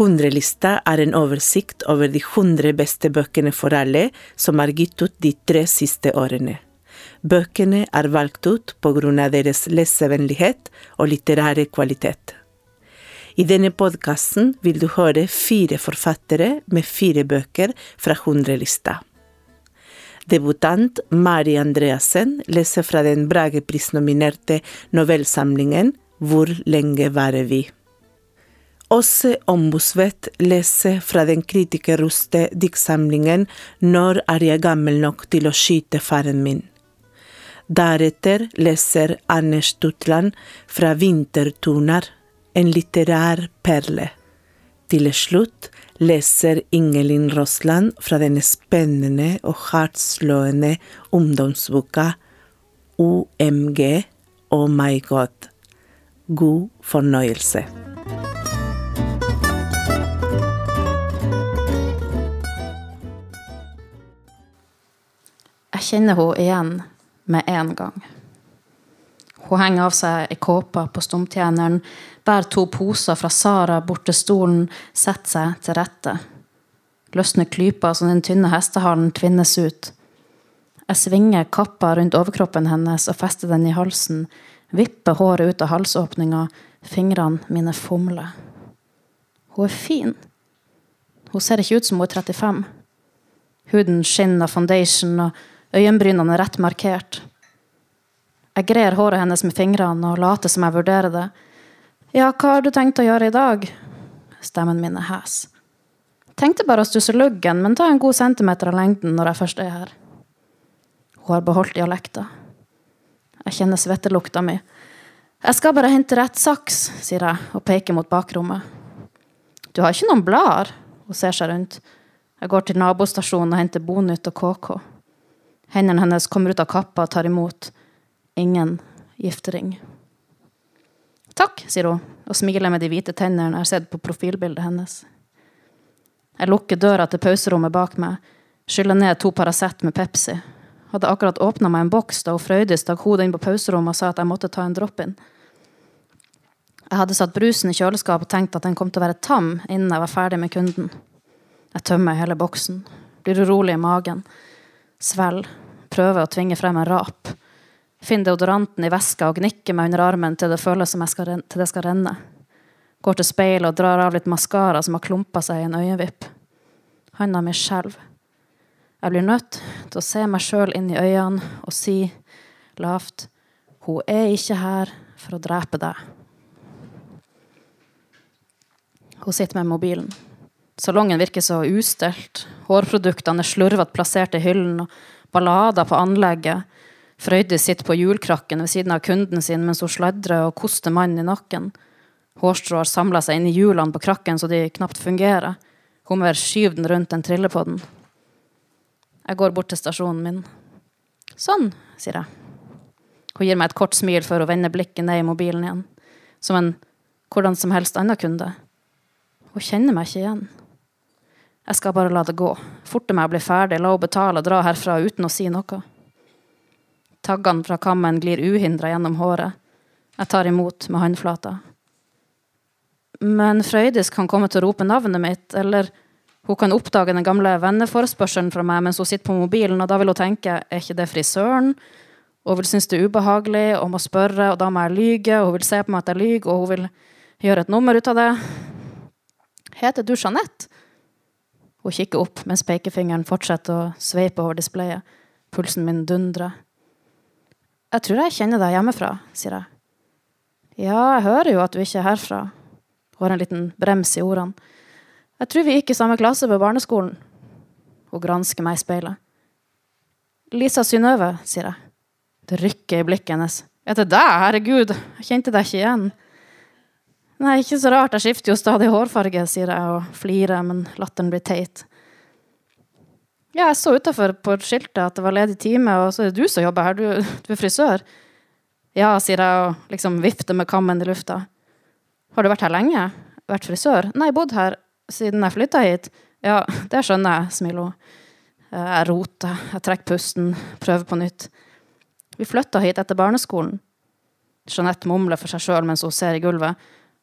Hundrelista er en oversikt over de hundre beste bøkene for alle som er gitt ut de tre siste årene. Bøkene er valgt ut på grunn av deres lesevennlighet og litterære kvalitet. I denne podkasten vil du høre fire forfattere med fire bøker fra hundrelista. Debutant Mari Andreassen leser fra den Brageprisnominerte novellsamlingen Hvor lenge varer vi? Åse Ombusvedt leser fra den kritikerroste diktsamlingen Når er jeg gammel nok til å skyte faren min? Deretter leser Anders Tutland fra Vintertoner, en litterær perle. Til slutt leser Ingelin Rossland fra den spennende og hardtslående ungdomsboka OMG Oh My God. God fornøyelse. Kjenner hun igjen med en gang. Hun henger av seg ei kåpe på stumtjeneren, bærer to poser fra Sara bort til stolen, setter seg til rette. Løsner klypa så den tynne hestehalen tvinnes ut. Jeg svinger kappa rundt overkroppen hennes og fester den i halsen, vipper håret ut av halsåpninga, fingrene mine fomler. Hun er fin. Hun ser ikke ut som hun er 35. Huden skinner av foundation, og øyenbrynene rett markert. Jeg grer håret hennes med fingrene og later som jeg vurderer det. Ja, hva har du tenkt å gjøre i dag? Stemmen min er hes. Tenkte bare å stusse luggen, men ta en god centimeter av lengden når jeg først er her. Hun har beholdt dialekta. Jeg kjenner svettelukta mi. Jeg skal bare hente rett saks, sier jeg og peker mot bakrommet. Du har ikke noen blader? Hun ser seg rundt. Jeg går til nabostasjonen og henter Bonytt og KK. Hendene hennes kommer ut av kappa og tar imot ingen giftering. Takk, sier hun og smiler med de hvite tennene jeg har sett på profilbildet hennes. Jeg lukker døra til pauserommet bak meg, skyller ned to Paracet med Pepsi. Hadde akkurat åpna meg en boks da hun Frøydis stakk hodet inn på pauserommet og sa at jeg måtte ta en drop-in. Jeg hadde satt brusen i kjøleskapet og tenkt at den kom til å være tam innen jeg var ferdig med kunden. Jeg tømmer hele boksen, blir urolig i magen, svelger, prøver å tvinge frem en rap. Finn deodoranten i veska og gnikker meg under armen til det føles som skal, til det skal renne. Går til speilet og drar av litt maskara som har klumpa seg i en øyevipp. Handa mi skjelver. Jeg blir nødt til å se meg sjøl inn i øynene og si lavt Hun er ikke her for å drepe deg. Hun sitter med mobilen. Salongen virker så ustelt. Hårproduktene er slurvete plassert i hyllen, og ballader på anlegget. Frøydis sitter på hjulkrakken ved siden av kunden sin mens hun sladrer og koster mannen i nakken. Hårstrå har samla seg inn i hjulene på krakken så de knapt fungerer. Hummer skyver den rundt en trillepodden. Jeg går bort til stasjonen min. Sånn, sier jeg. Hun gir meg et kort smil før hun vender blikket ned i mobilen igjen. Som en hvordan som helst annen kunde. Hun kjenner meg ikke igjen. Jeg skal bare la det gå. Forte meg å bli ferdig, la henne betale og dra herfra uten å si noe. Taggene fra kammen glir uhindra gjennom håret. Jeg tar imot med håndflata. Men Frøydis kan komme til å rope navnet mitt, eller hun kan oppdage den gamle venneforespørselen fra meg mens hun sitter på mobilen, og da vil hun tenke er ikke det frisøren? Og hun vil synes det er ubehagelig og må spørre, og da må jeg lyge, og hun vil se på meg at jeg lyver, og hun vil gjøre et nummer ut av det. Heter du Jeanette? Hun kikker opp mens pekefingeren fortsetter å sveipe over displayet. Pulsen min dundrer. Jeg tror jeg kjenner deg hjemmefra, sier jeg. Ja, jeg hører jo at du ikke er herfra. Hun har en liten brems i ordene. Jeg tror vi gikk i samme klasse på barneskolen. Hun gransker meg i speilet. Lisa Synnøve, sier jeg. Det rykker i blikket hennes. Er det deg? Herregud, jeg kjente deg ikke igjen. Nei, ikke så rart, jeg skifter jo stadig hårfarge, sier jeg og flirer, men latteren blir teit. Ja, jeg så utafor på skiltet at det var ledig time, og så er det du som jobber her. Du, du er frisør. Ja, sier jeg og liksom vifter med kammen i lufta. Har du vært her lenge? Vært frisør? Nei, bodd her siden jeg flytta hit. Ja, det skjønner jeg, smiler hun. Jeg roter, jeg trekker pusten, prøver på nytt. Vi flytta hit etter barneskolen. Jeanette mumler for seg sjøl mens hun ser i gulvet.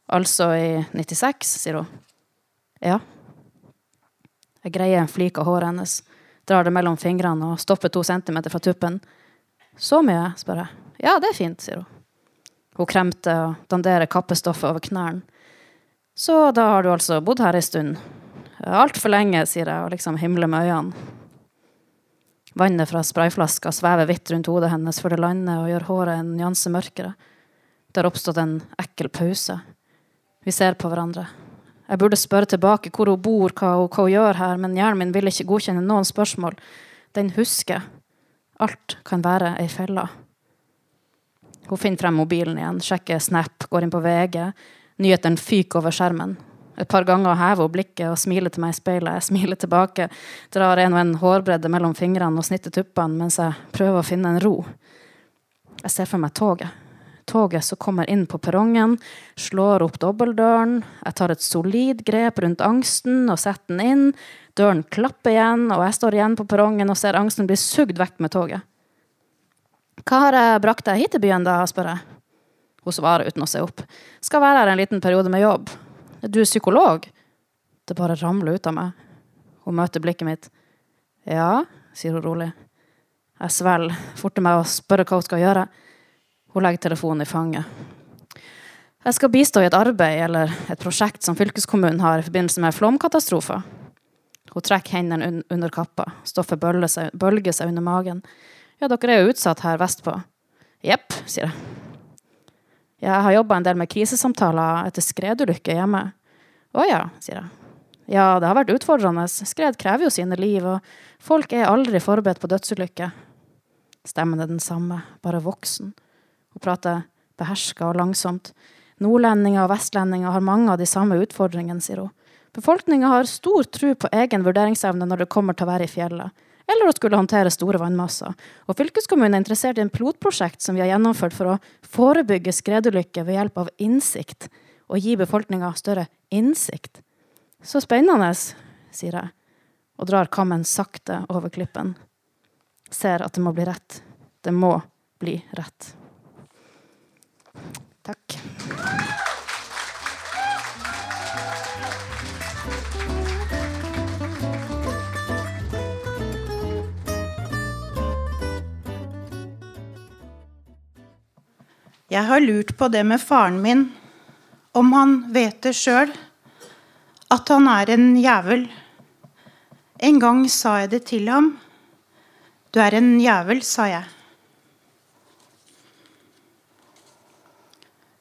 Altså i 96, sier hun. Ja. Jeg greier en flik av håret hennes, drar det mellom fingrene og stopper to centimeter fra tuppen. Så mye, spør jeg. Ja, det er fint, sier hun. Hun kremter og danderer kappestoffet over knærne. Så da har du altså bodd her ei stund. Altfor lenge, sier jeg og liksom himler med øynene. Vannet fra sprayflaska svever hvitt rundt hodet hennes før det lander og gjør håret en nyanse mørkere. Det har oppstått en ekkel pause. Vi ser på hverandre. Jeg burde spørre tilbake hvor hun bor, hva hun, hva hun gjør her, men hjernen min vil ikke godkjenne noen spørsmål. Den husker. Alt kan være ei felle. Hun finner frem mobilen igjen, sjekker Snap, går inn på VG. Nyhetene fyker over skjermen. Et par ganger hever hun blikket og smiler til meg i speilet. Jeg smiler tilbake, drar en og en hårbredde mellom fingrene og snitter tuppene mens jeg prøver å finne en ro. Jeg ser for meg toget. Toget som kommer inn på perrongen, slår opp dobbeltdøren. Jeg tar et solid grep rundt angsten og setter den inn. Døren klapper igjen, og jeg står igjen på perrongen og ser angsten bli sugd vekk med toget. Hva har jeg brakt deg hit til byen, da? spør jeg. Hun svarer uten å se opp. Skal være her en liten periode med jobb. Du er psykolog? Det bare ramler ut av meg. Hun møter blikket mitt. Ja, sier hun rolig. Jeg svelger, forter meg å spørre hva hun skal gjøre. Hun legger telefonen i fanget. Jeg skal bistå i et arbeid eller et prosjekt som fylkeskommunen har i forbindelse med flomkatastrofer. Hun trekker hendene under kappa. Stoffet bølger seg, bølger seg under magen. Ja, dere er jo utsatt her vestpå. Jepp, sier jeg. Jeg har jobba en del med krisesamtaler etter skredulykker hjemme. Å ja, sier jeg. Ja, det har vært utfordrende. Skred krever jo sine liv, og folk er aldri forberedt på dødsulykker. Stemmen er den samme, bare voksen. Hun prater beherska og langsomt. Nordlendinger og vestlendinger har mange av de samme utfordringene, sier hun. Befolkninga har stor tro på egen vurderingsevne når det kommer til å være i fjellet eller å skulle håndtere store vannmasser. Og fylkeskommunen er interessert i en pilotprosjekt som vi har gjennomført for å forebygge skredulykker ved hjelp av innsikt, og gi befolkninga større innsikt. Så spennende, sier jeg, og drar kammen sakte over klippen. Ser at det må bli rett. Det må bli rett. Takk. Jeg har lurt på det med faren min, om han vet det sjøl, at han er en jævel. En gang sa jeg det til ham. Du er en jævel, sa jeg.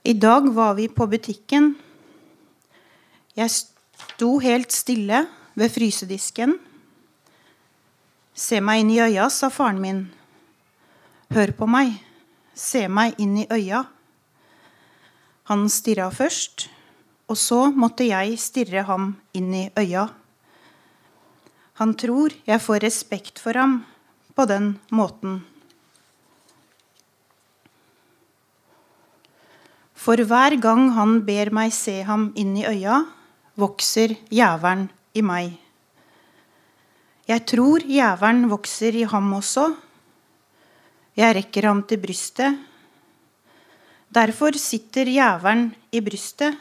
I dag var vi på butikken. Jeg sto helt stille ved frysedisken. Se meg inn i øya, sa faren min. Hør på meg se meg inn i øya. Han stirra først, og så måtte jeg stirre ham inn i øya. Han tror jeg får respekt for ham på den måten. For hver gang han ber meg se ham inn i øya, vokser jævelen i meg. Jeg tror jævelen vokser i ham også, jeg rekker ham til brystet. Derfor sitter jævelen i brystet.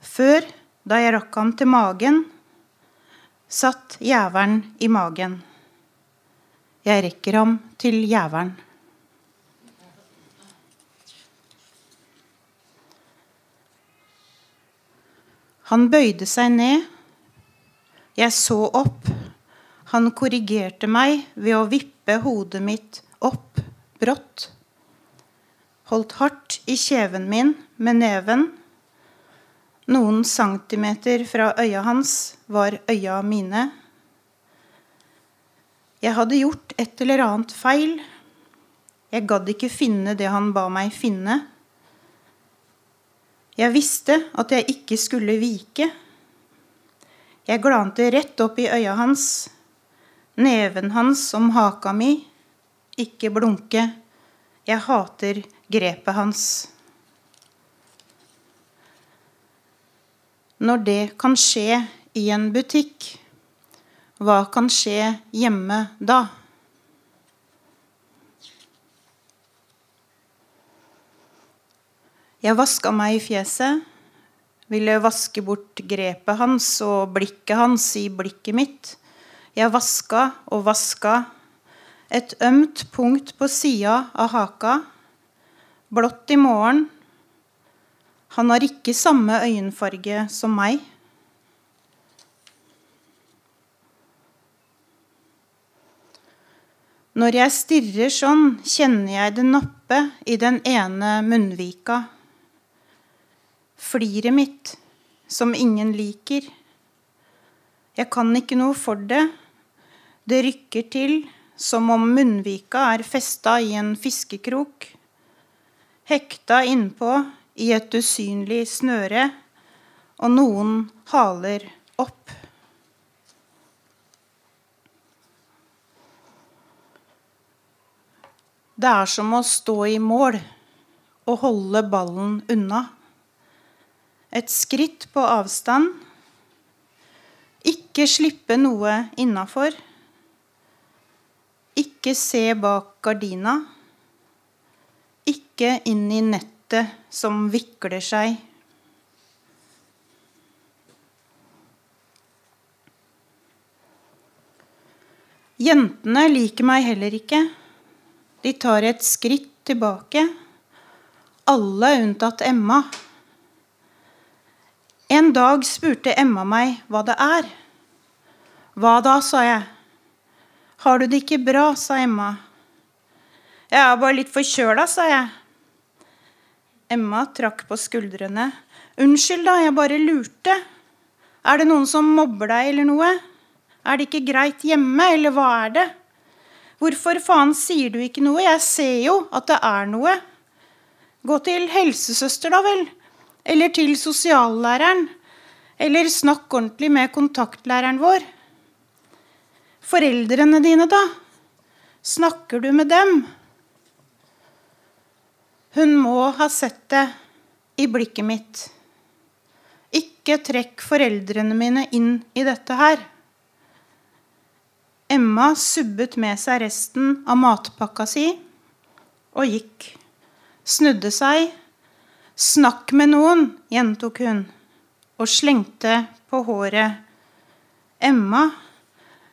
Før, da jeg rakk ham til magen, satt jævelen i magen. Jeg rekker ham til jævelen. Han bøyde seg ned. Jeg så opp. Han korrigerte meg ved å vippe hodet mitt opp brått. Holdt hardt i kjeven min med neven. Noen centimeter fra øya hans var øya mine. Jeg hadde gjort et eller annet feil. Jeg gadd ikke finne det han ba meg finne. Jeg visste at jeg ikke skulle vike. Jeg glante rett opp i øya hans neven hans om haka mi, ikke blunke, jeg hater grepet hans. Når det kan skje i en butikk, hva kan skje hjemme da? Jeg vaska meg i fjeset, ville vaske bort grepet hans og blikket hans i blikket mitt. Jeg vaska og vaska. Et ømt punkt på sida av haka. Blått i morgen. Han har ikke samme øyenfarge som meg. Når jeg stirrer sånn, kjenner jeg det nappe i den ene munnvika. Fliret mitt, som ingen liker. Jeg kan ikke noe for det. Det rykker til som om munnvika er festa i en fiskekrok. Hekta innpå i et usynlig snøre, og noen haler opp. Det er som å stå i mål og holde ballen unna. Et skritt på avstand. Ikke slippe noe innafor. Ikke se bak gardina. Ikke inn i nettet som vikler seg. Jentene liker meg heller ikke. De tar et skritt tilbake, alle unntatt Emma. En dag spurte Emma meg hva det er. Hva da, sa jeg. Har du det ikke bra, sa Emma. Jeg er bare litt forkjøla, sa jeg. Emma trakk på skuldrene. Unnskyld, da, jeg bare lurte. Er det noen som mobber deg eller noe? Er det ikke greit hjemme, eller hva er det? Hvorfor faen sier du ikke noe? Jeg ser jo at det er noe. Gå til helsesøster, da vel. Eller til sosiallæreren. Eller snakk ordentlig med kontaktlæreren vår. Foreldrene dine, da? Snakker du med dem? Hun må ha sett det i blikket mitt. Ikke trekk foreldrene mine inn i dette her. Emma subbet med seg resten av matpakka si og gikk. Snudde seg. 'Snakk med noen', gjentok hun og slengte på håret. Emma,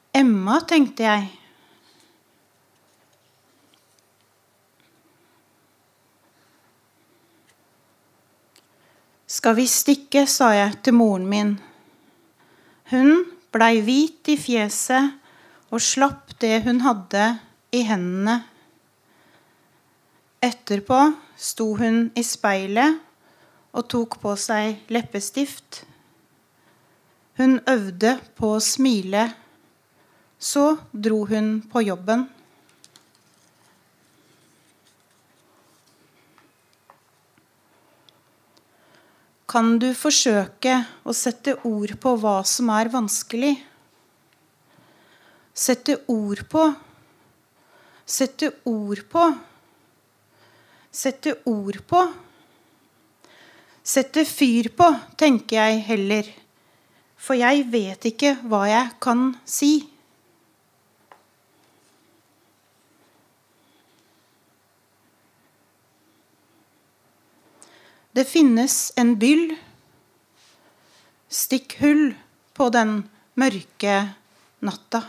Emma, tenkte jeg. Skal vi stikke, sa jeg til moren min. Hun blei hvit i fjeset og slapp det hun hadde i hendene. Etterpå sto hun i speilet og tok på seg leppestift. Hun øvde på å smile. Så dro hun på jobben. Kan du forsøke å sette ord på hva som er vanskelig? Sette ord på. Sette ord på. Sette ord på. Sette fyr på, tenker jeg heller. For jeg vet ikke hva jeg kan si. Det finnes en byll. Stikk hull på den mørke natta.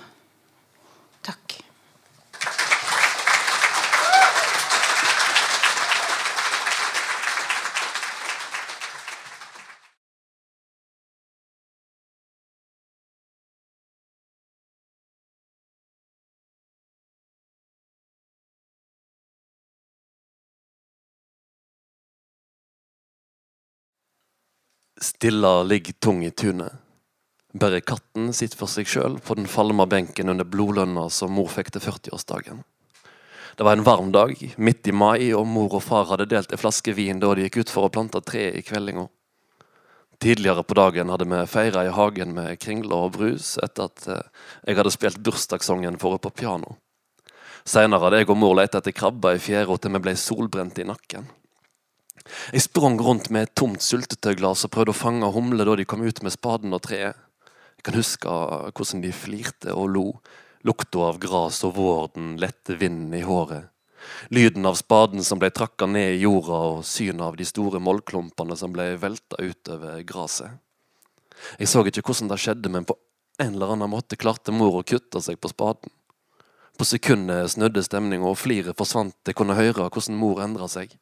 Stilla ligger tung i tunet. Bare katten sitter for seg sjøl på den falma benken under blodlønna som mor fikk til 40-årsdagen. Det var en varm dag, midt i mai, og mor og far hadde delt en flaske vin da de gikk ut for å plante tre i kveldinga. Tidligere på dagen hadde vi feira i hagen med kringler og brus etter at eh, jeg hadde spilt bursdagssangen for henne på piano. Seinere hadde jeg og mor leita etter krabber i fjæra til vi ble solbrente i nakken. Jeg sprang rundt med et tomt syltetøyglass og prøvde å fange humler da de kom ut med spaden og treet. Jeg kan huske hvordan de flirte og lo. Lukta av gras og vården, lette vinden i håret. Lyden av spaden som ble trakka ned i jorda, og synet av de store mollklumpene som ble velta utover gresset. Jeg så ikke hvordan det skjedde, men på en eller annen måte klarte mor å kutte seg på spaden. På sekundet snudde stemninga, og fliret forsvant. Jeg kunne høre hvordan mor endra seg.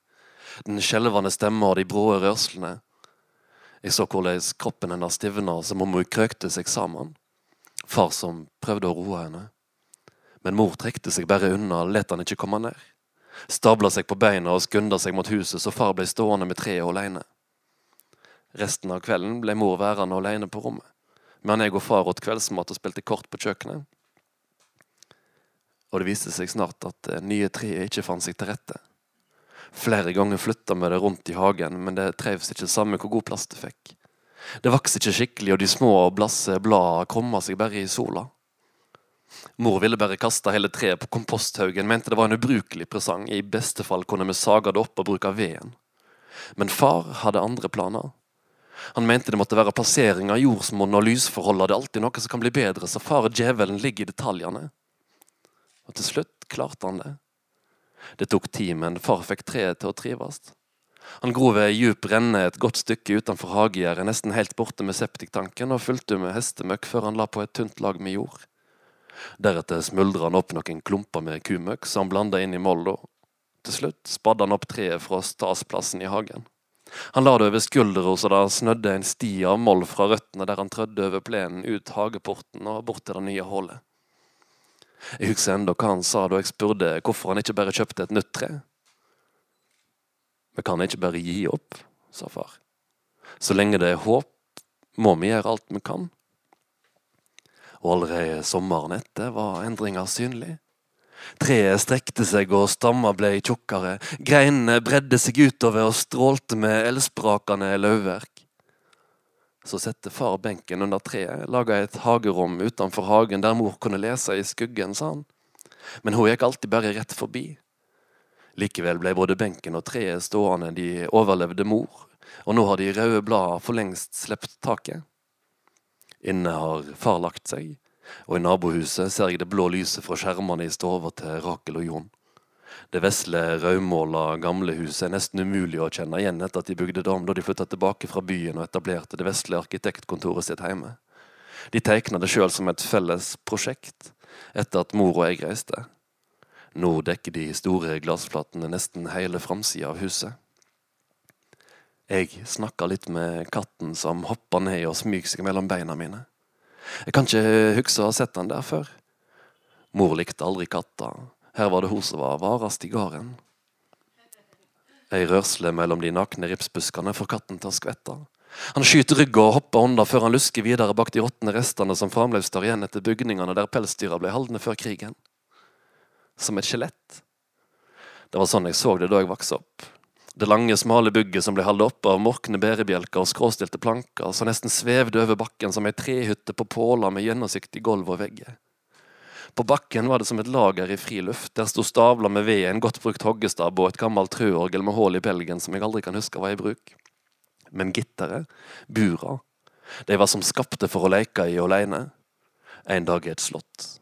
Den skjelvende stemma og de brå rørslene. Jeg så hvordan kroppen hennes stivna som om hun krøkte seg sammen. Far som prøvde å roe henne. Men mor trekte seg bare unna, let han ikke komme ned. Stabla seg på beina og skunda seg mot huset, så far ble stående med treet alene. Resten av kvelden ble mor værende alene på rommet, mens jeg og far åt kveldsmat og spilte kort på kjøkkenet. Og det viste seg snart at det nye treet ikke fant seg til rette. Flere ganger flytta vi det rundt i hagen, men det trivdes ikke samme hvor god plass det fikk. Det vokste ikke skikkelig, og de små blasse bladene krumma seg bare i sola. Mor ville bare kaste hele treet på komposthaugen, mente det var en ubrukelig presang. I beste fall kunne vi saga det opp og bruke veden. Men far hadde andre planer. Han mente det måtte være plassering av jordsmonn og lysforhold, det er alltid noe som kan bli bedre, så far og djevelen ligger i detaljene. Og til slutt klarte han det. Det tok tid, men far fikk treet til å trives. Han grov ei djup renne et godt stykke utenfor hagegjerdet, nesten helt borte med septiktanken, og fulgte med hestemøkk før han la på et tynt lag med jord. Deretter smuldra han opp noen klumper med kumøkk som han blanda inn i molda. Til slutt spadde han opp treet fra stasplassen i hagen. Han la det over skuldra så det snødde en sti av moll fra røttene der han trødde over plenen ut hageporten og bort til det nye hullet. Jeg husker enda hva han sa da jeg spurte hvorfor han ikke bare kjøpte et nytt tre. Vi kan ikke bare gi opp, sa far. Så lenge det er håp, må vi gjøre alt vi kan. Og allerede sommeren etter var endringer synlig. Treet strekte seg og stamma ble tjukkere, greinene bredde seg utover og strålte med elsprakende løvverk. Så satte far benken under treet, laga et hagerom utenfor hagen der mor kunne lese i skuggen, sa han. Men hun gikk alltid bare rett forbi. Likevel ble både benken og treet stående, de overlevde mor, og nå har de røde bladene for lengst sluppet taket. Inne har far lagt seg, og i nabohuset ser jeg det blå lyset fra skjermene i stua til Rakel og Jon. Det vesle, rødmåla gamlehuset er nesten umulig å kjenne igjen etter at de bygde det om da de flytta tilbake fra byen og etablerte det vesle arkitektkontoret sitt hjemme. De tegna det sjøl som et felles prosjekt, etter at mor og jeg reiste. Nå dekker de store glassflatene nesten hele framsida av huset. Jeg snakker litt med katten som hopper ned og smyger seg mellom beina mine. Jeg kan ikke huske å ha sett han der før. Mor likte aldri katter, her var det hun som var varast i gården. Ei rørsle mellom de nakne ripsbuskene får katten til å skvette. Han skyter rygga og hopper unna før han lusker videre bak de råtne restene som fremdeles står igjen etter bygningene der pelsdyra ble holdne før krigen. Som et skjelett. Det var sånn jeg så det da jeg vokste opp. Det lange, smale bygget som ble holdt oppe av morkne bærebjelker og skråstilte planker, som nesten svevde over bakken som ei trehytte på påler med gjennomsiktig gulv og vegger. På bakken var det som et lager i friluft. Der sto stavler med ved, en godt brukt hoggestab og et gammelt trøorgel med hull i belgen som jeg aldri kan huske var i bruk. Men gitteret, bura, de var som skapte for å leke i aleine. En dag i et slott,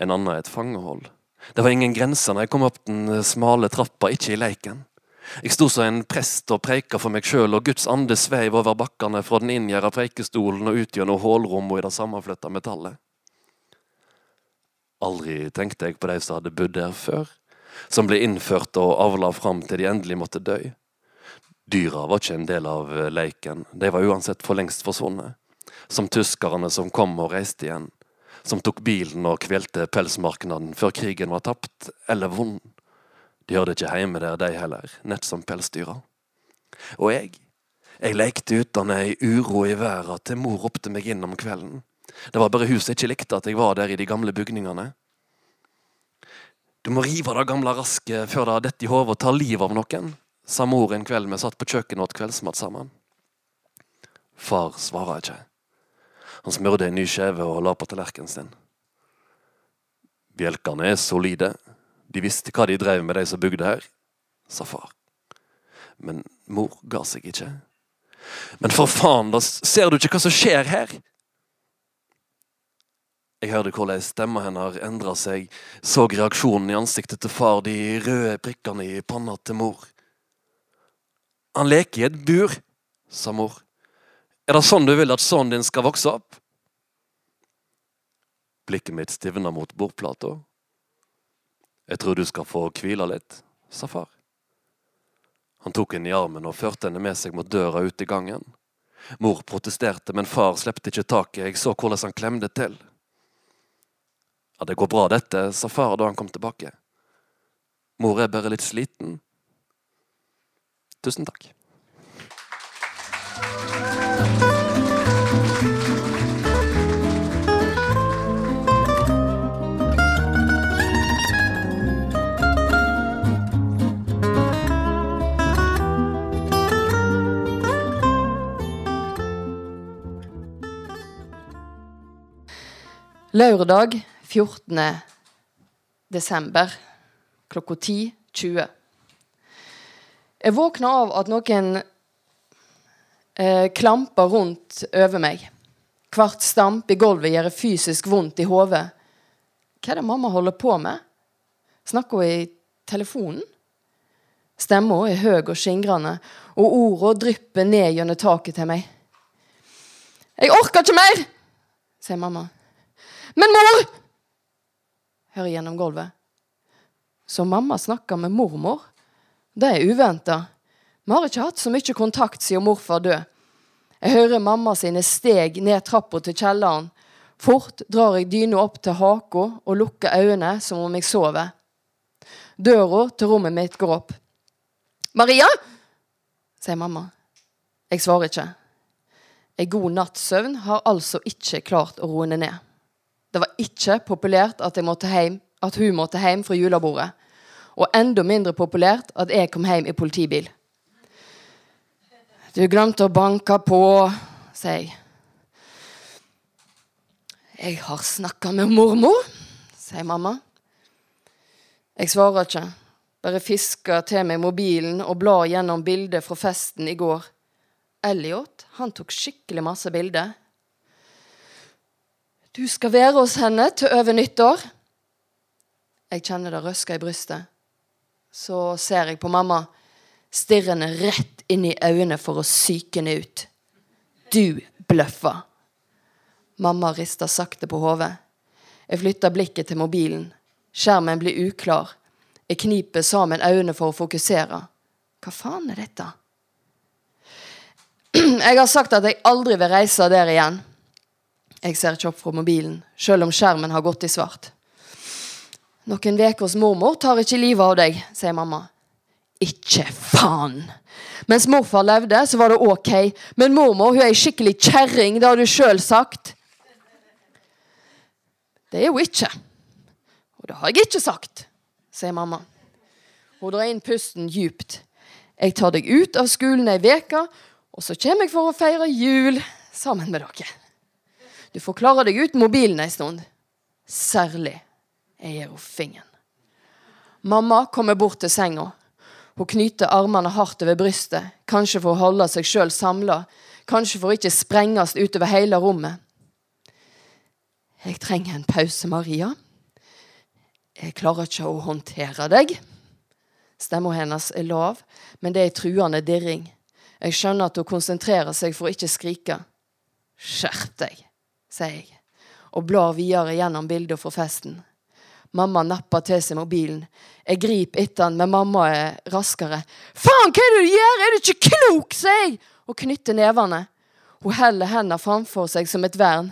en annen et fangehold. Det var ingen grenser når jeg kom opp den smale trappa, ikke i leiken. Jeg sto som en prest og preika for meg sjøl, og Guds ande sveiv over bakkene fra den inngjerda preikestolen og ut gjennom hullrommene i det sammenfletta metallet. Aldri tenkte jeg på de som hadde bodd der før, som ble innført og avla fram til de endelig måtte dø. Dyra var ikke en del av leiken, de var uansett for lengst forsvunnet. Som tyskerne som kom og reiste igjen, som tok bilen og kvelte pelsmarknaden før krigen var tapt eller vond. De hørte ikke hjemme der, de heller, nett som pelsdyra. Og jeg, jeg lekte uten ei uro i verda til mor ropte meg inn om kvelden. Det var bare huset ikke likte at jeg var der i de gamle bygningene. Du må rive det gamle rasket før det har dette i hodet og tar livet av noen, sa mor en kveld vi satt på kjøkkenet og åt kveldsmat sammen. Far svara ikke. Han smurte en ny skjeve og la på tallerkenen sin. Bjelkene er solide. De visste hva de drev med, de som bygde her, sa far. Men mor ga seg ikke. Men for faen, da ser du ikke hva som skjer her? Jeg hørte hvordan stemma hennes endra seg, så reaksjonen i ansiktet til far, de røde prikkene i panna til mor. Han leker i et bur, sa mor. Er det sånn du vil at sønnen din skal vokse opp? Blikket mitt stivna mot bordplata. Jeg tror du skal få hvile litt, sa far. Han tok henne i armen og førte henne med seg mot døra ut i gangen. Mor protesterte, men far slepte ikke taket. Jeg så hvordan han klemte til. Det går bra, dette, sa far da han kom tilbake. Mor er bare litt sliten. Tusen takk. Lørdag 14. desember klokka 10.20. Jeg våkna av at noen eh, klamper rundt over meg. Hvert stamp i gulvet gjør fysisk vondt i hodet. Hva er det mamma holder på med? Snakker hun i telefonen? Stemma er høy og skingrende, og orda drypper ned gjennom taket til meg. Jeg orker ikke mer, sier mamma. Men mor! Hører gjennom gulvet. Så mamma snakker med mormor. Det er uventa. Vi har ikke hatt så mye kontakt siden morfar døde. Jeg hører mamma sine steg ned trappa til kjelleren. Fort drar jeg dyna opp til haka og lukker øynene som om jeg sover. Døra til rommet mitt går opp. 'Maria!' sier mamma. Jeg svarer ikke. En god natts søvn har altså ikke klart å roe ned. Det var ikke populært at, hjem, at hun måtte hjem fra julebordet. Og enda mindre populært at jeg kom hjem i politibil. Du glemte å banke på, sier jeg. Jeg har snakka med mormor, sier mamma. Jeg svarer ikke, bare fisker til meg mobilen og blar gjennom bildet fra festen i går. Elliot han tok skikkelig masse bilder. Du skal være hos henne til over nyttår. Jeg kjenner det røsker i brystet. Så ser jeg på mamma, stirrende rett inn i øynene for å psyke henne ut. Du bløffer. Mamma rister sakte på hodet. Jeg flytter blikket til mobilen. Skjermen blir uklar. Jeg kniper sammen øynene for å fokusere. Hva faen er dette? Jeg har sagt at jeg aldri vil reise der igjen. Jeg ser ikke opp fra mobilen, selv om skjermen har gått i svart. Noen uker hos mormor tar ikke livet av deg, sier mamma. Ikke faen! Mens morfar levde, så var det ok, men mormor hun er ei skikkelig kjerring, det har du sjøl sagt. Det er hun ikke. Og det har jeg ikke sagt, sier mamma. Hun drar inn pusten djupt. Jeg tar deg ut av skolen ei uke, og så kommer jeg for å feire jul sammen med dere. Du får klare deg uten mobilen ei stund. Særlig er jeg fingeren. Mamma kommer bort til senga. Hun knyter armene hardt over brystet, kanskje for å holde seg sjøl samla, kanskje for å ikke sprenges utover hele rommet. Jeg trenger en pause, Maria. Jeg klarer ikke å håndtere deg. Stemma hennes er lav, men det er ei truende dirring. Jeg skjønner at hun konsentrerer seg for å ikke skrike. Skjerp deg sier jeg, og blar videre gjennom bildet fra festen. Mamma napper til seg mobilen. Jeg griper etter den, men mamma er raskere. Faen, hva er det du gjør? Er du ikke klok, sier jeg, og knytter nevene. Hun heller hendene framfor seg som et vern.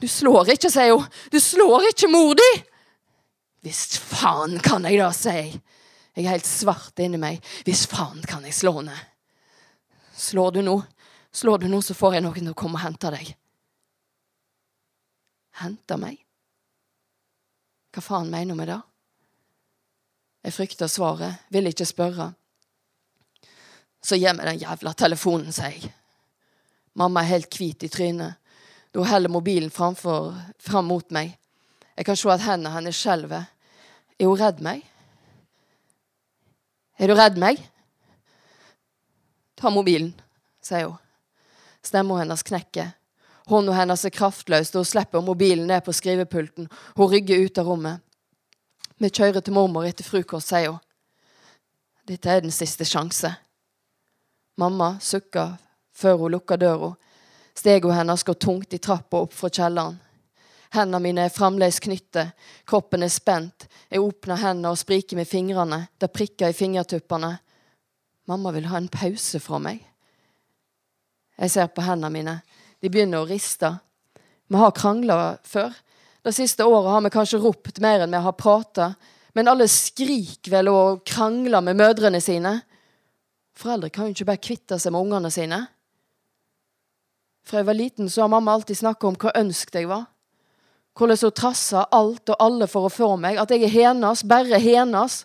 Du slår ikke, sier hun. Du slår ikke mor di! Visst faen kan jeg da, sier jeg. Jeg er helt svart inni meg. Visst faen kan jeg slå henne. Slår du nå, slår du nå, så får jeg noen til å komme og hente deg hente meg? Hva faen mener hun med det? Jeg frykter svaret, vil ikke spørre. Så gi meg den jævla telefonen, sier jeg. Mamma er helt hvit i trynet. Da heller mobilen framfor, fram mot meg. Jeg kan se at hendene hennes skjelver. Er hun redd meg? Er du redd meg? Ta mobilen, sier hun. Stemmen hennes knekker. Hånda hennes er kraftløs da hun slipper mobilen ned på skrivepulten. Hun rygger ut av rommet. Vi kjører til mormor etter frokost, sier hun. Dette er den siste sjanse. Mamma sukker før hun lukker døra. Stegene hennes går tungt i trappa opp fra kjelleren. Hendene mine er fremdeles knyttet, kroppen er spent. Jeg åpner hendene og spriker med fingrene. Det prikker i fingertuppene. Mamma vil ha en pause fra meg. Jeg ser på hendene mine. De begynner å riste. Vi har krangla før. Det siste året har vi kanskje ropt mer enn vi har prata. Men alle skriker vel og krangler med mødrene sine. Foreldre kan jo ikke bare kvitte seg med ungene sine. Fra jeg var liten, så har mamma alltid snakka om hvor ønsket jeg var. Hvordan hun trassa alt og alle for å få meg. At jeg er hennes, bare hennes.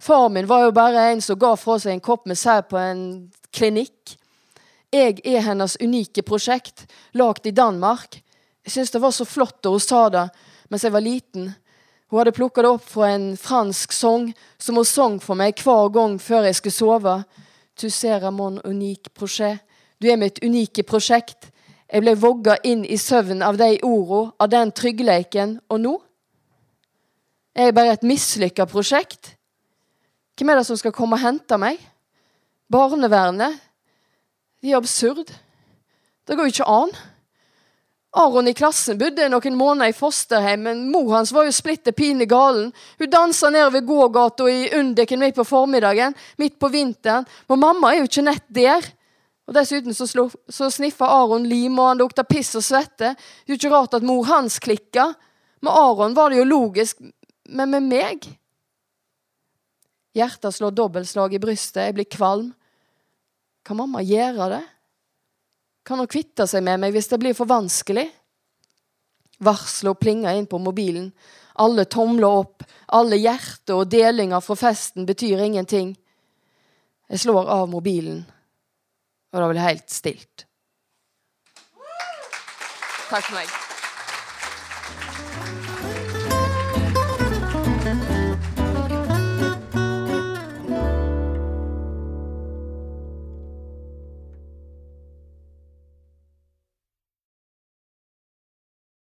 Far min var jo bare en som ga fra seg en kopp med sæd på en klinikk. Jeg er hennes unike prosjekt, lagd i Danmark. Jeg syns det var så flott da hun sa det mens jeg var liten. Hun hadde plukka det opp fra en fransk sang som hun sang for meg hver gang før jeg skulle sove. Tu ser mon unik prosjekt. Du er mitt unike prosjekt. Jeg ble vogga inn i søvn av de orda, av den tryggleiken, og nå er jeg bare et mislykka prosjekt. Hvem er det som skal komme og hente meg? Barnevernet? De er absurd. Det går jo ikke an. Aron i klassen bodde noen måneder i fosterhjem, men mor hans var jo splitter pine galen. Hun dansa nede ved gågata i Undiken midt på formiddagen, midt på vinteren. Men mamma er jo ikke nett der. Og Dessuten så, slo, så sniffa Aron lim, og han lukta piss og svette. Det er jo ikke rart at mor hans klikka. Med Aron var det jo logisk, men med meg Hjertet slår dobbeltslag i brystet, jeg blir kvalm. Kan mamma gjøre det? Kan hun kvitte seg med meg hvis det blir for vanskelig? Varselet plinger inn på mobilen. Alle tomler opp, alle hjerter og delinger fra festen betyr ingenting. Jeg slår av mobilen, og det blir helt stilt. Takk for meg.